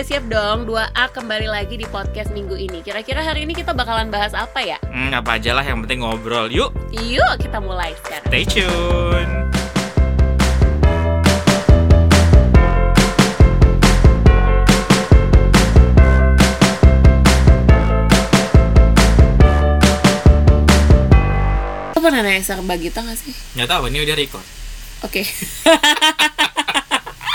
udah siap dong 2A kembali lagi di podcast minggu ini. Kira-kira hari ini kita bakalan bahas apa ya? Hmm, apa aja lah yang penting ngobrol. Yuk, Yuk kita mulai sekarang. stay tune. Lo pernah naik Sarbagita gak sih? Nggak tahu, ini udah record. Oke.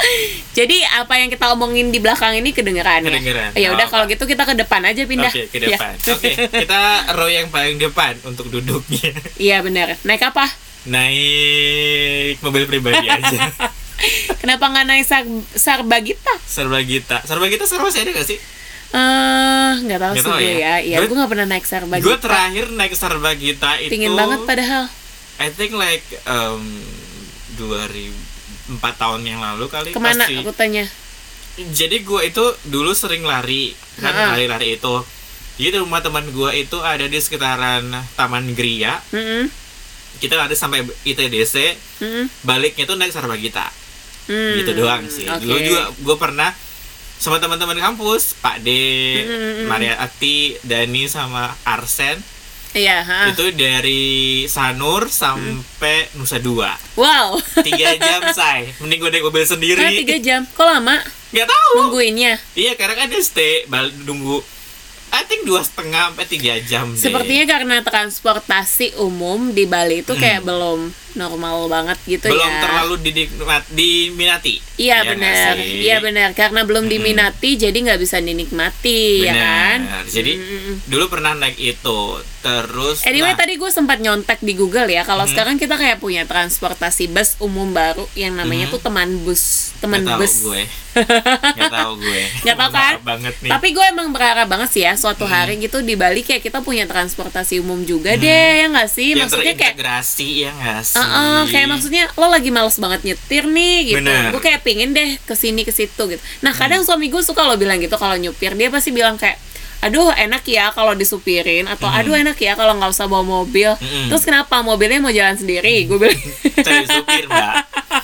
Jadi apa yang kita omongin di belakang ini kedengeran ya? Kedengeran. Ya udah Oh, kalau gitu kita ke depan aja pindah. Oke, ke Ya. depan. Oke, kita row yang paling depan untuk duduknya. Iya benar. Naik apa? Naik mobil pribadi aja. Kenapa nggak naik Sar Sarbagita? Sarbagita. Sarbagita sekarang masih ada gak sih? Eh, nggak tahu Nggak sih tahu gue ya. ya. Iya, Gue- nggak pernah naik Sarbagita. Gue terakhir naik Sarbagita itu Pingin banget padahal. I think like um, 2004 tahun yang lalu kali Ke mana pasti. rutenya? Jadi gue itu dulu sering lari kan lari-lari itu. Jadi rumah teman gue itu ada di sekitaran Taman Gria. Mm-mm. Kita lari sampai ITDC, Mm-mm. baliknya tuh naik Sarbagita. Hmm, Gitu doang sih. oke. Dulu juga gue pernah sama teman-teman kampus, Pak D, Mm-mm. Maria Ati, Dani sama Arsen. Iya, ha. Itu dari Sanur sampai Nusa Dua. Wow. Tiga jam say. Mending gue naik mobil sendiri. Karena tiga jam. Kok lama Gak tahu. nungguinnya? Iya karena kan dia stay balik nunggu I think dua setengah sampai tiga jam deh. Sepertinya karena transportasi umum di Bali itu kayak belum normal banget gitu Hmm. belum ya. terlalu dinikmat, diminati. Iya nggak benar, iya benar. Karena belum diminati, jadi nggak bisa dinikmati, ya kan? Benar. Jadi Mm-mm. dulu pernah naik itu, terus Anyway, nah, tadi gue sempat nyontek di Google ya. Kalau Mhm. sekarang kita kayak punya transportasi bus umum baru yang namanya Mhm. tuh teman bus, teman tahu bus. gue, nggak tahu gue, Nggak tahu kan? Banget nih. Tapi gue emang berharap banget sih ya suatu hari gitu di Bali kayak kita punya transportasi umum juga deh, ya nggak sih? yang Maksudnya kayak terintegrasi ya nggak sih? Heeh, kayak maksudnya lo lagi males banget nyetir nih gitu. Bener. Gue kayak pingin deh ke sini ke situ gitu. Nah, kadang suami gue suka lo bilang gitu kalau nyupir, dia pasti bilang kayak Aduh enak ya kalau disupirin atau aduh enak ya kalau nggak usah bawa mobil. Mm-mm. Terus kenapa mobilnya mau jalan sendiri? Gue bilang. Cari supir mbak.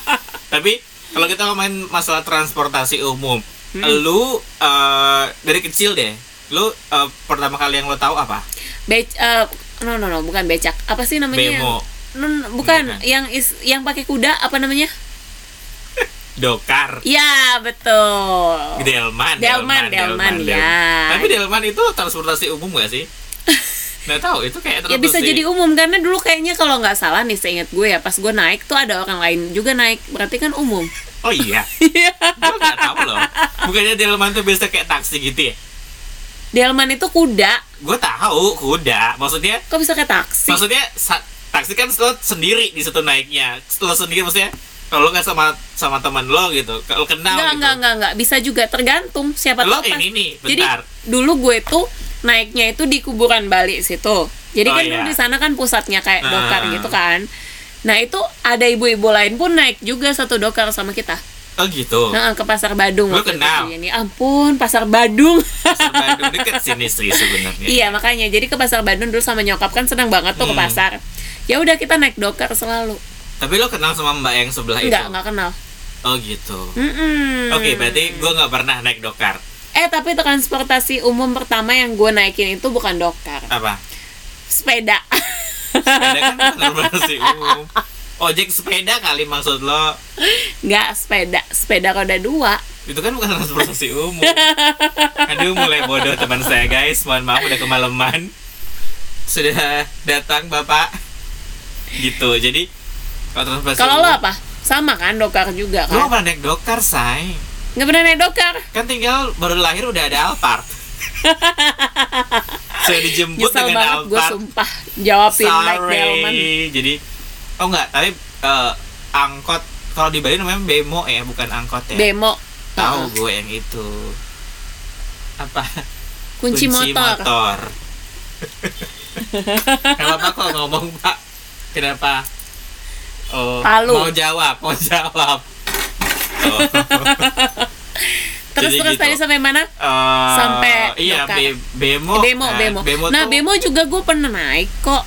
Tapi kalau kita ngomongin masalah transportasi umum, Hmm. lu eh, dari kecil deh, lu eh, pertama kali yang lo tahu apa? Bec eh, no no no bukan becak. Apa sih namanya? Bemo, No, no, bukan yang is yang pakai kuda apa namanya? dokar, Ya betul. delman, Delman, Delman, ya. Tapi delman itu transportasi umum gak sih? Nggak tahu, itu kayak Ya bisa jadi umum karena dulu kayaknya kalau nggak salah nih seingat gue ya pas gue naik tuh ada orang lain juga naik berarti kan umum. Oh iya, gue nggak tahu loh. Bukannya delman tuh biasa kayak taksi gitu ya? Delman itu kuda. Gue tahu kuda, maksudnya Kok bisa kayak taksi? maksudnya taksi kan lo sendiri di situ naiknya lo sendiri maksudnya kalau nggak sama sama teman lo gitu kalau kenal Enggak, gitu enggak, enggak, enggak. Bisa juga tergantung siapa lo tahu ini nih Jadi bentar dulu gue tuh naiknya itu di kuburan Bali situ. Jadi Oh, kan iya. di sana kan pusatnya kayak Ah. dokar gitu kan. Nah itu ada ibu-ibu lain pun naik juga satu dokar sama kita. oh gitu Nah ke pasar Badung. Itu kenal? sih. Ini ampun pasar Badung. Pasar Bandung deket sini sih sebenarnya iya makanya jadi ke pasar Badung dulu sama nyokap kan senang banget tuh ke Hmm. pasar. Ya udah kita naik dokar selalu. tapi lo kenal sama mbak yang sebelah Enggak itu enggak kenal. oh gitu Mm-mm. oke berarti gue nggak pernah naik dokar Eh tapi transportasi umum pertama yang gue naikin itu bukan dokar, apa sepeda. sepeda kan transportasi umum. Ojek sepeda kali maksud lo? Nggak sepeda, sepeda roda dua. itu kan bukan transportasi umum. Aduh mulai bodoh teman saya guys. Mohon maaf udah kemalaman. Sudah datang bapak. Gitu jadi kalau transportasi Kalau lo apa? Sama kan dokar juga kan? pernah naik dokar say? Nggak pernah naik dokar. kan tinggal baru lahir udah ada Alphard saya dijemput Nyesel dengan banget gue sumpah jawabin naik delman. sorry jadi oh enggak tapi eh, angkot kalau di Bali namanya bemo ya bukan angkot ya Bemo. tahu Heeh. gue yang itu apa Kunci, motor. motor. Kenapa kok ngomong Pak? Kenapa? Oh, Palu. mau jawab, mau jawab. Oh. Terus Jadi terus gitu. tadi sampai mana? Eh, Sampai iya be- bemo. bemo, Nah, bemo. Bemo nah, tuh, bemo juga gue pernah naik kok.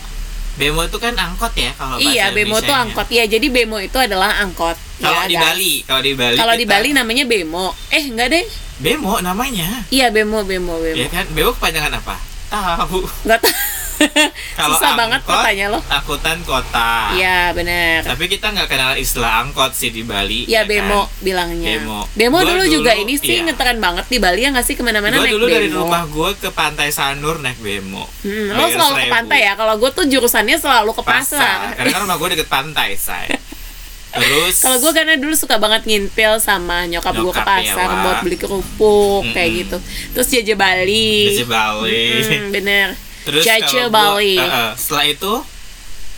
bemo itu kan angkot ya kalau bahasa Iya, bemo Indonesianya. angkot. Iya, jadi bemo itu adalah angkot. Kalau Ya, di guys. Bali, kalau di Bali. Kalau di Bali namanya bemo. Eh, enggak deh. Bemo namanya. Iya, bemo, bemo, bemo. Ya kan? Bemo kepanjangan apa? Tahu. Enggak tahu. Kalau Susah banget angkot, katanya loh. Angkutan kota. Iya, benar. Tapi kita nggak kenal istilah angkot sih di Bali. Ya ya bemo kan? bilangnya. Bemo. Gua dulu, dulu, juga ini sih iya. ngetren banget di Bali ya nggak sih ke mana-mana Gue naik dulu bemo. dari rumah gue ke pantai Sanur naik bemo. Hmm, lo selalu ke pantai ya? Kalau gue tuh jurusannya selalu ke pasar. Karena kan rumah gue deket pantai, say. Terus Kalau gue karena dulu suka banget ngintil sama nyokap gue ke Nyokap ya, pasar Wak. buat beli kerupuk kayak Mm-mm. gitu. Terus jaja Bali. di Bali. Hmm, bener. Terus Jaja kalau gua- Bali. eh, eh, setelah itu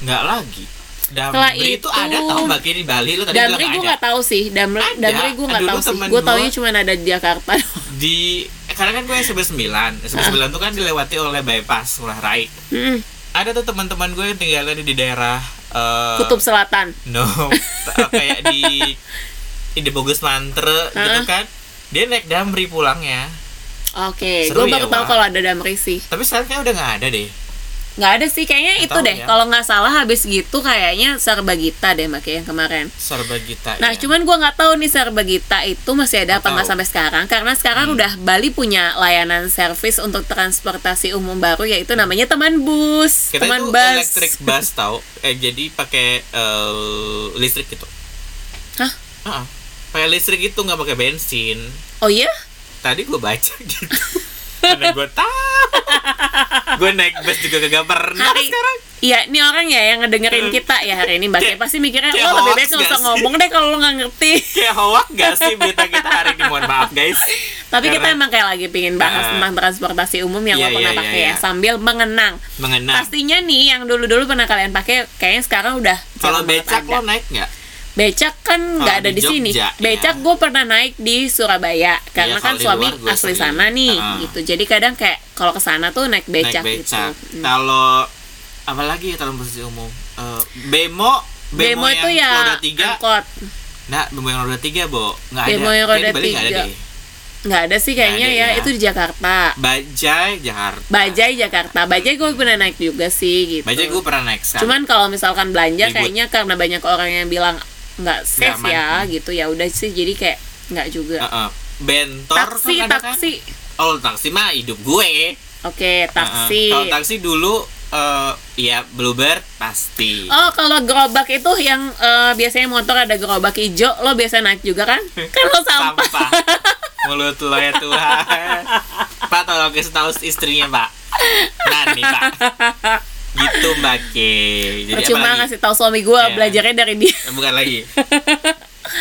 nggak lagi. Damri Setelah itu, itu- ada tau mbak di Bali lu tadi Damri gue nggak tahu sih. Damri, Ada. Damri gue nggak tahu sih. Gue taunya cuma ada di Jakarta. Di eh, karena kan gue SMP 9 SMP 9 tuh kan dilewati oleh bypass Ngurah Rai. Mm-mm. Ada tuh teman-teman gue yang tinggalnya di daerah eh, Kutub Selatan. No, kayak di di Bogus Mantre gitu Hah? kan. Dia naik Damri pulangnya. Oke, Seru gue ya, baru tahu Wak. kalau ada Damri sih. Tapi sekarang kayaknya udah nggak ada deh. Nggak ada sih, kayaknya Nggak itu tahu deh. ya. Kalau nggak salah habis gitu kayaknya Sarbagita deh makanya yang kemarin. Sarba Gita. Nah, ya. cuman gua nggak tahu nih Sarbagita itu masih ada Nggak apa nggak tahu. sampai sekarang karena sekarang udah Bali punya layanan servis untuk transportasi umum baru yaitu namanya teman bus, kita teman itu bus. electric bus tau. Eh jadi pakai eh, listrik gitu. Hah? Heeh. Pakai listrik itu nggak pakai bensin. Oh iya? Tadi gue baca gitu. Mana gue tahu. gue naik bus juga kagak pernah Hari sekarang. Iya, ini orang ya yang ngedengerin kita ya hari ini Mbak pasti mikirnya lo lebih hoax baik nggak usah sih?" ngomong deh kalau lo nggak ngerti. Kayak hoax gak sih berita kita hari ini? Mohon maaf guys. Tapi kita Karena- emang kayak lagi pingin bahas Ah. tentang transportasi umum yang Iya, lo pernah iya, pakai iya, ya iya. sambil mengenang. Mengenang. Pastinya nih yang dulu-dulu pernah kalian pakai kayaknya sekarang udah Kalau becak lo naik nggak? Becak kan nggak ada di di, sini. Jogja, Becak ya. gue pernah naik di Surabaya karena Iya, kan kalau di suami asli sering. sana nih Ah. gitu. Jadi kadang kayak kalau ke sana tuh naik becak, naik gitu. becak. Hmm. Kalau apalagi ya transportasi umum? Eh, bemo, Bemo, itu yang ya roda tiga. angkot. Nah, bemo yang roda tiga, Bo. Nggak ada. Bemo yang roda Bali nggak ada tiga. deh. Nggak ada sih kayaknya ada ya. ya. Itu di Jakarta. Bajai Jakarta. Bajai Jakarta. Bajai gue pernah naik juga sih gitu. Bajai gue pernah naik sekali. Cuman kalau misalkan belanja Ribut. kayaknya karena banyak orang yang bilang nggak safe aman. ya gitu ya udah sih jadi kayak nggak juga. Heeh. bentor taksi kan ada kan? taksi. Oh, taksi mah hidup gue. Oke taksi. Heeh. Kalau taksi dulu eh ya Bluebird pasti. Oh kalau gerobak itu yang eh, biasanya motor ada gerobak hijau lo biasa naik juga kan? Kan lo sampah. Mulut lo ya Tuhan. Pak tolong kasih tahu istrinya Pak. Nani Pak. Gitu Mbak Ke. Jadi Cuma ngasih tahu suami gue Iya. belajarnya dari dia. Eh, Bukan lagi.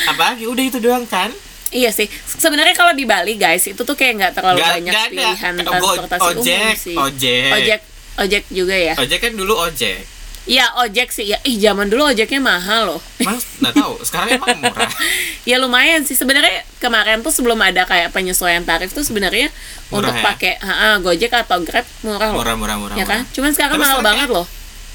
apa lagi? Udah itu doang kan? iya sih. Sebenarnya kalau di Bali guys itu tuh kayak nggak terlalu Nggak- banyak ada. pilihan transportasi umum sih. ojek. ojek, ojek juga ya. Ojek kan dulu ojek. Iya ojek sih ya. Ih zaman dulu ojeknya mahal loh. Mas nggak tahu. Sekarang emang murah. ya lumayan sih sebenarnya kemarin tuh sebelum ada kayak penyesuaian tarif tuh sebenarnya Murah untuk ya? pakai Gojek atau Grab murah loh. Murah murah murah. ya kan? murah. Cuman sekarang Tapi mahal banget loh.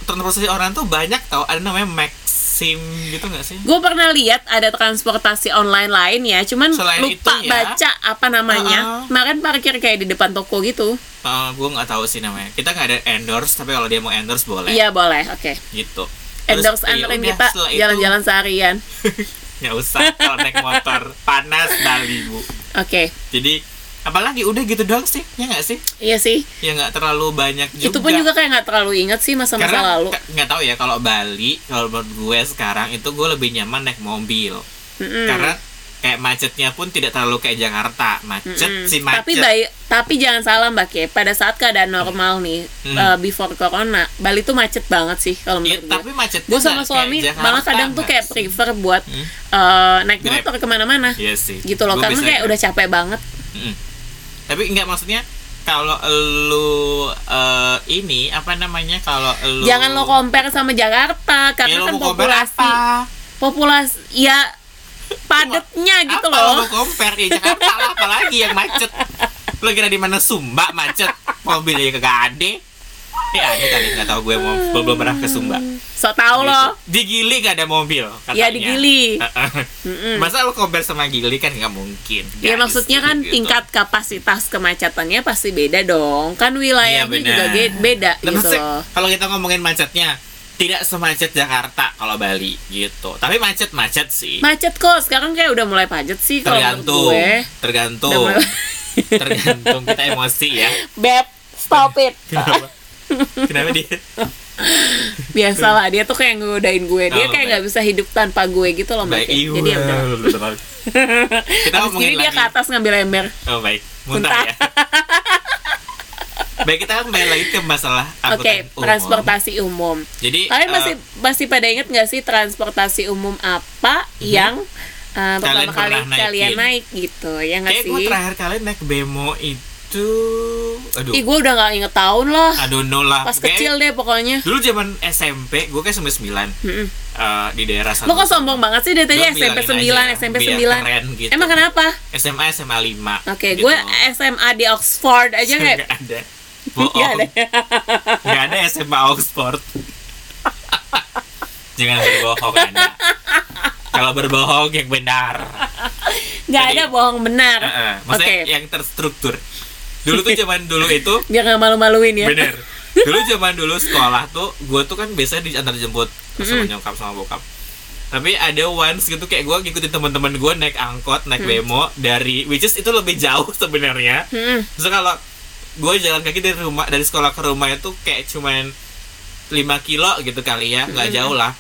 Transportasi orang tuh banyak tau. Ada namanya Maxim gitu nggak sih? Gue pernah lihat ada transportasi online lain ya, cuman Selain lupa itu ya. baca apa namanya. Uh-uh. Kemarin parkir kayak di depan toko gitu. Gue Eh, nggak tahu sih namanya. Kita nggak ada endorse, tapi kalau dia mau endorse boleh. Iya boleh, oke. Gitu. Terus, Endorse ya anterin kita jalan-jalan seharian. nggak usah kalau naik motor panas Bali bu. Oke, Jadi apalagi udah gitu doang sih, ya nggak sih? iya sih. Ya nggak terlalu banyak juga. Itu pun juga kayak nggak terlalu inget sih masa-masa lalu. nggak tahu ya kalau Bali kalau menurut gue sekarang itu gue lebih nyaman naik mobil Mm-mm. karena kayak macetnya pun tidak terlalu kayak Jakarta macet Mm-mm. sih macet Tapi baik, tapi jangan salah Mbak Ke, pada saat keadaan normal nih, Hmm. uh, before corona, Bali tuh macet banget sih kalau Ya, menurut gue. tapi macetnya Gue sama suami malah kadang tuh kayak prefer buat Hmm? uh, naik Grab. motor ke mana-mana, Iya sih gitu loh, Gua karena kayak udah capek banget. Mm-mm. tapi nggak maksudnya kalau lu eh, ini apa namanya kalau lu Jangan lo compare sama Jakarta, Ya, karena lu kan populasi, apa? populasi, ya padatnya gitu apa loh. lo mau compare ya Jakarta lah apalagi yang macet lo kira di mana Sumba macet mobil aja kagak ada eh ada kali nggak tahu gue mau belum belum pernah ke Sumba So tau loh. di Gili gak ada mobil katanya. Ya di Gili. Masa lo compare sama Gili kan nggak mungkin Ya Guys, maksudnya kan gitu. tingkat kapasitas kemacetannya pasti beda dong. Kan wilayahnya Iya, benar. juga beda Nah, gitu kalau kita ngomongin macetnya tidak semacet Jakarta kalau Bali gitu tapi macet-macet sih Macet kok, sekarang kayak udah mulai pajet sih kalau tergantung gue. tergantung mulai- tergantung kita emosi ya Beb, stop it. kenapa kenapa dia Biasalah dia tuh kayak ngegodain gue. Dia Oh, kayak nggak bisa hidup tanpa gue gitu loh Mbak. baik iya Jadi ya udah. kita Habis ngomongin ini dia lagi ke atas ngambil ember. oh baik muntah Muntah. ya baik kita kembali lagi ke masalah Oke, umum. transportasi umum. jadi Kalian eh, masih masih pada inget nggak sih transportasi umum apa yang uh, pertama Kalian kali pernah kalian naikin? naik gitu ya nggak kayak sih? gue terakhir kali naik bemo itu aduh Ih gue udah nggak inget tahun lah. Don't know lah Pas Kayak kecil deh pokoknya. dulu zaman SMP gue kayak sembilan sembilan eh, di daerah Lo kok sombong banget sih dari tadi SMP 9, aja, SMP biar 9 keren gitu. Emang kenapa? SMA SMA 5 Oke, gue SMA di Oxford aja kayak ada bohong Nggak ada. nggak ada SMA Oxford. Jangan berbohong anda. Kalau berbohong yang benar. Nggak Jadi- ada bohong benar. Eh, Oke, maksudnya yang terstruktur. Dulu tuh zaman dulu itu biar nggak malu-maluin ya. Bener. Dulu zaman dulu sekolah tuh gue tuh kan biasa diantar jemput sama nyokap sama bokap. Tapi ada once gitu kayak gue ngikutin teman-teman gue naik angkot naik Mm. bemo dari which is itu lebih jauh sebenarnya. Mm-mm. Terus kalau gue jalan kaki dari rumah dari sekolah ke rumah itu kayak cuman 5 kilo gitu kali ya, nggak jauh lah.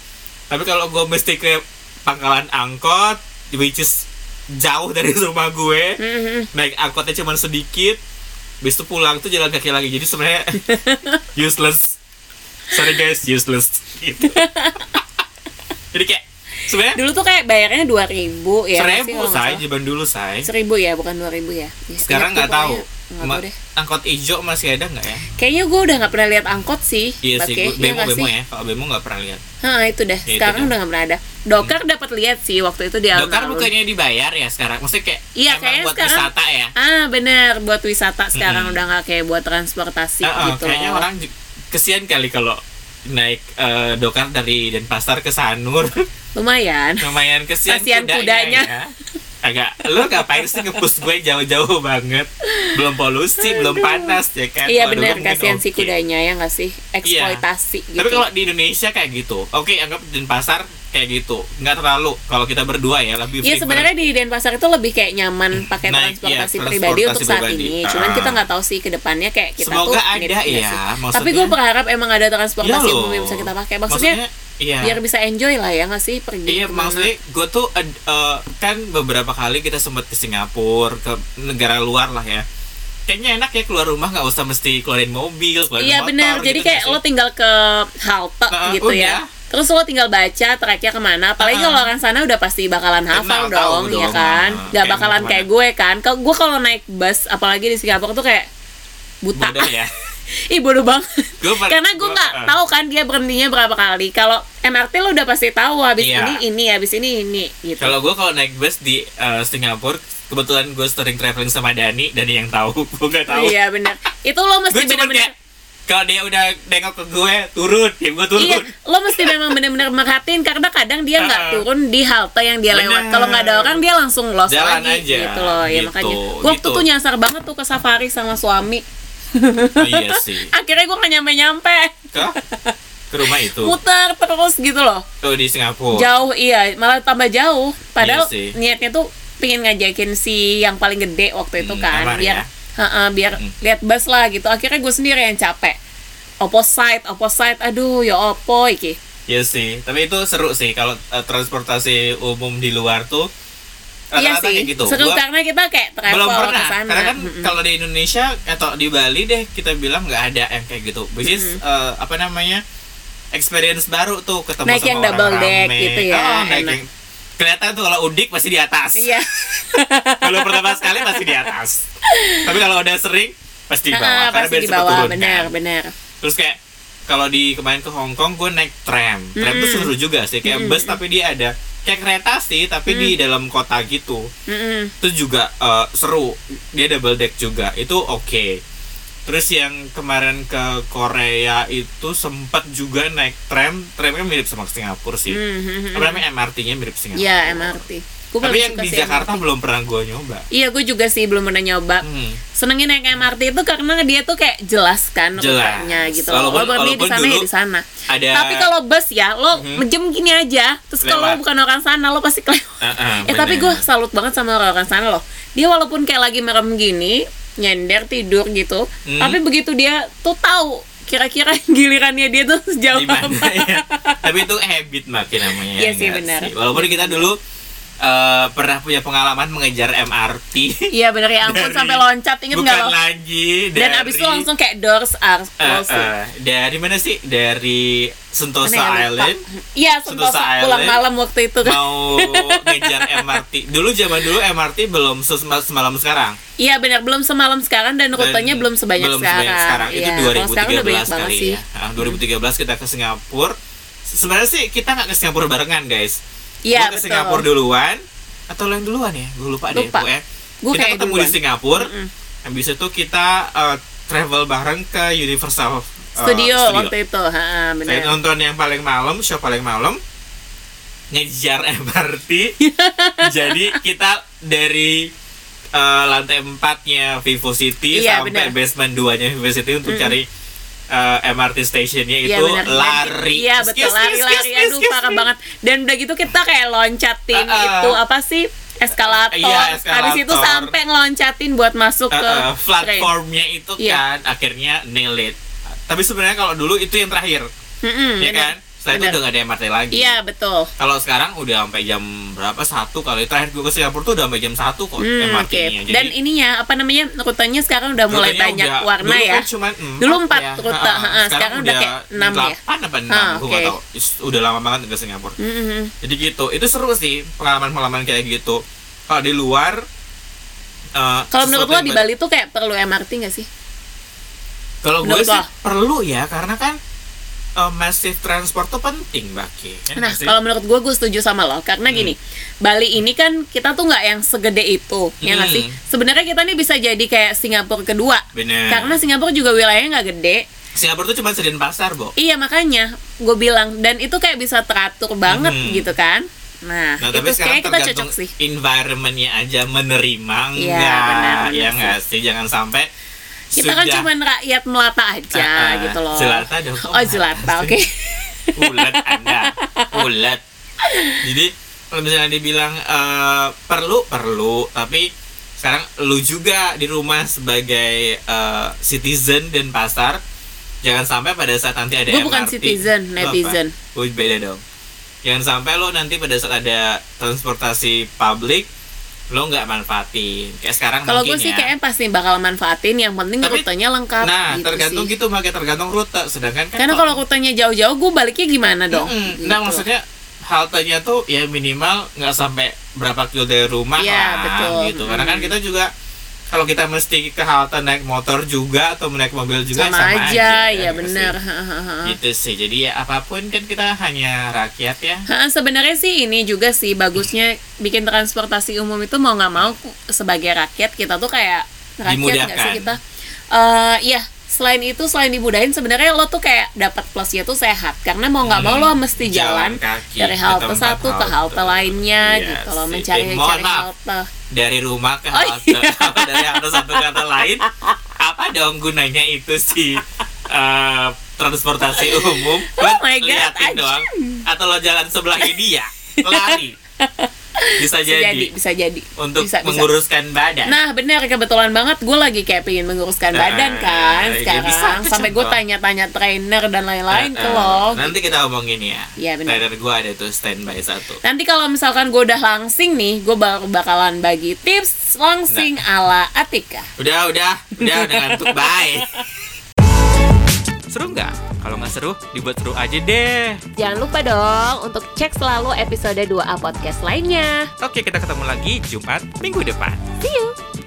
Tapi kalau gue mesti ke pangkalan angkot, which is jauh dari rumah gue, naik angkotnya cuman sedikit, habis itu pulang tuh jalan kaki lagi. Jadi sebenarnya useless. Sorry guys, useless. Gitu. Jadi kayak sebenarnya Dulu tuh kayak bayarnya 2000 ya nggak sih, seribu kalau nggak say salah? zaman dulu say. Seribu ya, bukan 2000 ya, Ya, Sekarang nggak tahu. pokoknya. Ma- deh angkot hijau masih ada nggak ya? Kayaknya gue udah nggak pernah lihat angkot sih Iya sih, Iya gua- bemo nggak bemo ya. Kalau bemo nggak pernah lihat. Hah itu dah, Ya, itu sekarang dah. udah nggak pernah ada Dokar dapat lihat sih waktu itu di Dokar alun-alun bukannya dibayar ya sekarang? Maksudnya kayak Iya, kayaknya buat sekarang- wisata ya? Ah bener, buat wisata sekarang Mm-mm. udah nggak kayak buat transportasi eh, gitu kayaknya loh. orang kesian kali kalau naik eh, dokar dari Denpasar ke Sanur Lumayan lumayan kesian Kasihan kudanya. ya. Agak lu ngapain sih ngepus gue jauh-jauh banget belum polusi belum panas ya kan Iya mungkin kasihan si oke. kudanya ya nggak sih Eksploitasi gitu tapi kalau di Indonesia kayak gitu oke anggap Denpasar kayak gitu nggak terlalu kalau kita berdua ya lebih Iya sebenarnya di Denpasar itu lebih kayak nyaman pakai Naik, transportasi iya, pribadi untuk saat transportasi ini. pribadi. Cuman Ah. kita nggak tahu sih ke depannya kayak kita Semoga tuh ada ya, sih. maksudnya- Tapi gue berharap emang ada transportasi Iya umum loh. yang bisa kita pakai. Maksudnya, iya. biar bisa enjoy lah ya nggak sih pergi Iya, ke mana. maksudnya gue tuh eh, kan beberapa kali kita sempat ke Singapura, ke negara luar lah ya. Kayaknya enak ya keluar rumah nggak usah mesti keluarin mobil, keluarin Iya motor. benar. Jadi gitu kayak nggak lo tinggal ke halte Nah, gitu ya. udah. Terus lo tinggal baca tracknya ke mana. Apalagi Ah. kalau orang sana udah pasti bakalan hafal Kenal, tahu dong, ya dong. kan. Ah, Gak kayak bakalan kayak gue kan. Kalau gue kalau naik bus, apalagi di Singapura tuh kayak buta. bodoh ya. Ih bodoh banget. Gua Karena gue gua- nggak ah. tahu kan dia berhentinya berapa kali. Kalau MRT lo udah pasti tahu habis Iya. ini ini habis ini ini gitu. Kalau gue kalau naik bus di eh, Singapura, kebetulan gue sering traveling sama Dani, Dani yang tahu, gue nggak tahu. Iya benar. Itu lo mesti benar-benar kalau dia udah nengok ke gue turun, ya gue turun. Iya, lo mesti memang benar-benar merhatiin karena kadang dia nggak turun di halte yang dia lewat. Benar. Kalau nggak ada orang dia langsung los Jalan lagi aja, gitu loh. Ya gitu, makanya gue waktu gitu. tuh nyasar banget tuh ke safari sama suami. Oh, iya sih. Akhirnya gue nggak nyampe-nyampe. Ke ke rumah itu. Muter terus gitu loh. Oh di Singapura. Jauh iya, malah tambah jauh. Padahal Iya niatnya tuh pingin ngajakin si yang paling gede waktu itu Hmm, kan, Amar biar ya? Ha-ha, biar Mm. lihat bus lah gitu. Akhirnya gue sendiri yang capek. Opposite, opposite, aduh ya opo iki. Iya sih, tapi itu seru sih kalau eh, transportasi umum di luar tuh Iya rata-rata sih, kayak gitu. seru Gua karena kita kayak travel belum pernah, sana. karena kan Mm-mm. kalau di Indonesia atau di Bali deh kita bilang nggak ada yang kayak gitu. Which is eh, apa namanya experience baru tuh ketemu Naik sama yang orang double deck rame. gitu ya, Oh, naik enak. yang kelihatan tuh kalau udik pasti di atas. Iya. kalau pertama sekali pasti di atas. tapi kalau udah sering pasti di bawah Ah, karena pasti di bawah, turun benar, kan. benar. Terus kayak kalau di kemarin ke Hong Kong gue naik tram. Tram tuh Mm-mm. seru juga sih kayak Mm-mm. bus tapi dia ada kayak kereta sih tapi di dalam kota gitu. Mm-mm. Itu juga eh, seru. Dia double deck juga. Itu oke. Terus yang kemarin ke Korea itu sempat juga naik tram. Tramnya mirip sama Singapura sih. Mhm. Apa namanya MRT-nya mirip Singapura. Iya, MRT. Gue Tapi yang di Jakarta belum pernah gue nyoba. Iya, gue juga sih belum pernah nyoba. Hmm. Senengin naik MRT itu karena dia tuh kayak jelas kan rutenya gitu. Walaupun- berhenti di walaupun sana ya di sana. Ada Tapi kalau bus ya, lo menjem gini aja. Terus kalau bukan orang sana, lo pasti kelewat. Ah, ah, eh tapi gue salut banget sama orang sana loh. Dia walaupun kayak lagi merem gini, nyender tidur gitu, Hmm. tapi begitu dia tuh tahu kira-kira gilirannya dia tuh sejauh di mana apa. ya. Tapi itu habit makin namanya. Iya ya sih, benar. sih? Walaupun kita dulu eh, pernah punya pengalaman mengejar MRT. Iya bener ya ampun Dari- sampai loncat inget nggak lo? lagi Dan dari abis itu langsung kayak doors are eh, eh, dari mana sih? Dari Sentosa Mana ya. Island Iya, Sentosa Sentosa pulang Island. malam waktu itu kan. mau ngejar MRT. Dulu zaman dulu MRT belum sesema- semalam sekarang. Iya benar, belum semalam sekarang dan Dan rutenya belum sebanyak belum sekarang. sebanyak sekarang. Itu Iya, kalau sekarang udah banyak 2013 banget kali sih. ya. Ah, 2013 kita ke Singapura. Sebenarnya sih kita nggak ke Singapura barengan, guys. Iya, ke betul. Singapura duluan atau lo yang duluan ya? Gue lupa, deh Lupa. pokoknya. Gua kita ketemu di duluan. Singapura. Mm-mm. Habis itu kita eh, travel bareng ke Universal eh, Studio, waktu itu, ha, Saya benar. nonton yang paling malam, show paling malam ngejar MRT. Jadi kita dari eh, lantai empatnya Vivo City Iya, sampai benar. basement 2-nya Vivo City untuk Mm-mm. cari eh, MRT stationnya Iya, itu benar. Dan- lari. Iya betul me, lari-lari excuse me, aduh excuse parah me. banget. Dan udah gitu kita kayak loncatin Ah, ah. itu apa sih? Eskalator. Iya, eskalator. Habis itu sampai ngeloncatin buat masuk Eh, ke eh, train. platformnya itu Iya. kan akhirnya nail it. Tapi sebenarnya kalau dulu itu yang terakhir, Mm-mm, ya benar. kan? Setelah itu udah gak ada MRT lagi. Iya betul. Kalau sekarang udah sampai jam berapa? Satu kali terakhir gue ke Singapura tuh udah sampai jam satu kok Hmm, oke. MRT-nya. Jadi Dan ininya apa namanya rutenya sekarang udah mulai banyak udah- warna dulu ya. kan cuman empat Dulu empat ya. rute, Ha-ha. ha-ha. Sekarang udah kayak enam ya. delapan apa enam? Ah, gue tahu. Is- Udah lama banget ke Singapura. Mm-mm. Jadi gitu. Itu seru sih pengalaman-pengalaman kayak gitu. Kalau di luar eh, Kalau menurut lo di Bali tuh kayak perlu MRT nggak sih? Kalau gue sih lo? perlu ya karena kan eh, massive transport tuh penting bagi. ya Nah, kalau menurut gue, gue setuju sama lo. Karena gini, Bali ini kan kita tuh nggak yang segede itu, ya nggak Hmm. sih? Sebenarnya kita nih bisa jadi kayak Singapura kedua. Bener. Karena Singapura juga wilayahnya nggak gede. Singapura tuh cuma sedin pasar, Bo. Iya makanya gue bilang dan itu kayak bisa teratur banget Hmm. gitu kan. Nah, Nah, itu tapi sekarang kita cocok sih. environmentnya aja menerima Iya, enggak, benar, benar ya sih. nggak sih? Jangan sampai Kita kan sudah- cuma rakyat melata aja Ah, ah, gitu loh. jelata dong. Oh, jelata, oke. Ulet Anda, ulet. Jadi kalau misalnya dibilang eh, perlu perlu, tapi sekarang lu juga di rumah sebagai eh, citizen dan pasar jangan sampai pada saat nanti ada Gua bukan MRT citizen, netizen. Oh, beda dong. Jangan sampai lo nanti pada saat ada transportasi publik lo nggak manfaatin. Kayak sekarang Kalau gue sih ya. kayaknya pasti bakal manfaatin. Yang penting Tapi- rutenya lengkap. Nah, gitu tergantung sih. gitu, makanya tergantung rute. Sedangkan kan Karena kalau rutenya jauh-jauh, gue baliknya gimana dong? Mm-mm. Gitu. Nah maksudnya haltenya tuh ya minimal nggak sampai berapa kilo dari rumah Iya, lah betul. gitu. Karena kan Mm. kita juga kalau kita mesti ke halte naik motor juga atau naik mobil juga sama, sama, aja, ya ya nggak bener. sih? Gitu sih. Jadi ya apa pun kan kita hanya rakyat ya. Ha, sebenarnya sih ini juga sih bagusnya bikin transportasi umum itu mau nggak mau sebagai rakyat kita tuh kayak rakyat nggak sih kita eh ya selain itu selain dimudahin sebenarnya lo tuh kayak dapat plusnya tuh sehat. Karena mau nggak mau Hmm, lo mesti jalan, kaki dari halte satu ke halte. lainnya Iya gitu sih. mencari Eh, cari halte. Dari rumah ke Oh, halte, iya. dari halte satu ke halte lain. Apa dong gunanya itu sih? eh, transportasi umum? Oh Lo my God, doang. atau lo jalan sebelahnya dia lari bisa bisa jadi, jadi bisa jadi. Untuk bisa, bisa. menguruskan badan. Nah bener kebetulan banget gue lagi kayak pengen menguruskan Nah, badan kan ya sekarang. bisa, sampai gue tanya-tanya trainer dan lain-lain ke Eh, eh, lo. nanti kita omongin ya. Iya, benar. trainer gua ada tuh standby satu. Nanti kalau misalkan gue udah langsing nih, gue baru bakalan bagi tips langsing ala Atika. udah udah. Udah udah ngantuk. Bye seru nggak kalau nggak seru dibuat seru aja deh Jangan lupa dong untuk cek selalu episode 2A podcast lainnya. oke kita ketemu lagi Jumat minggu depan See you!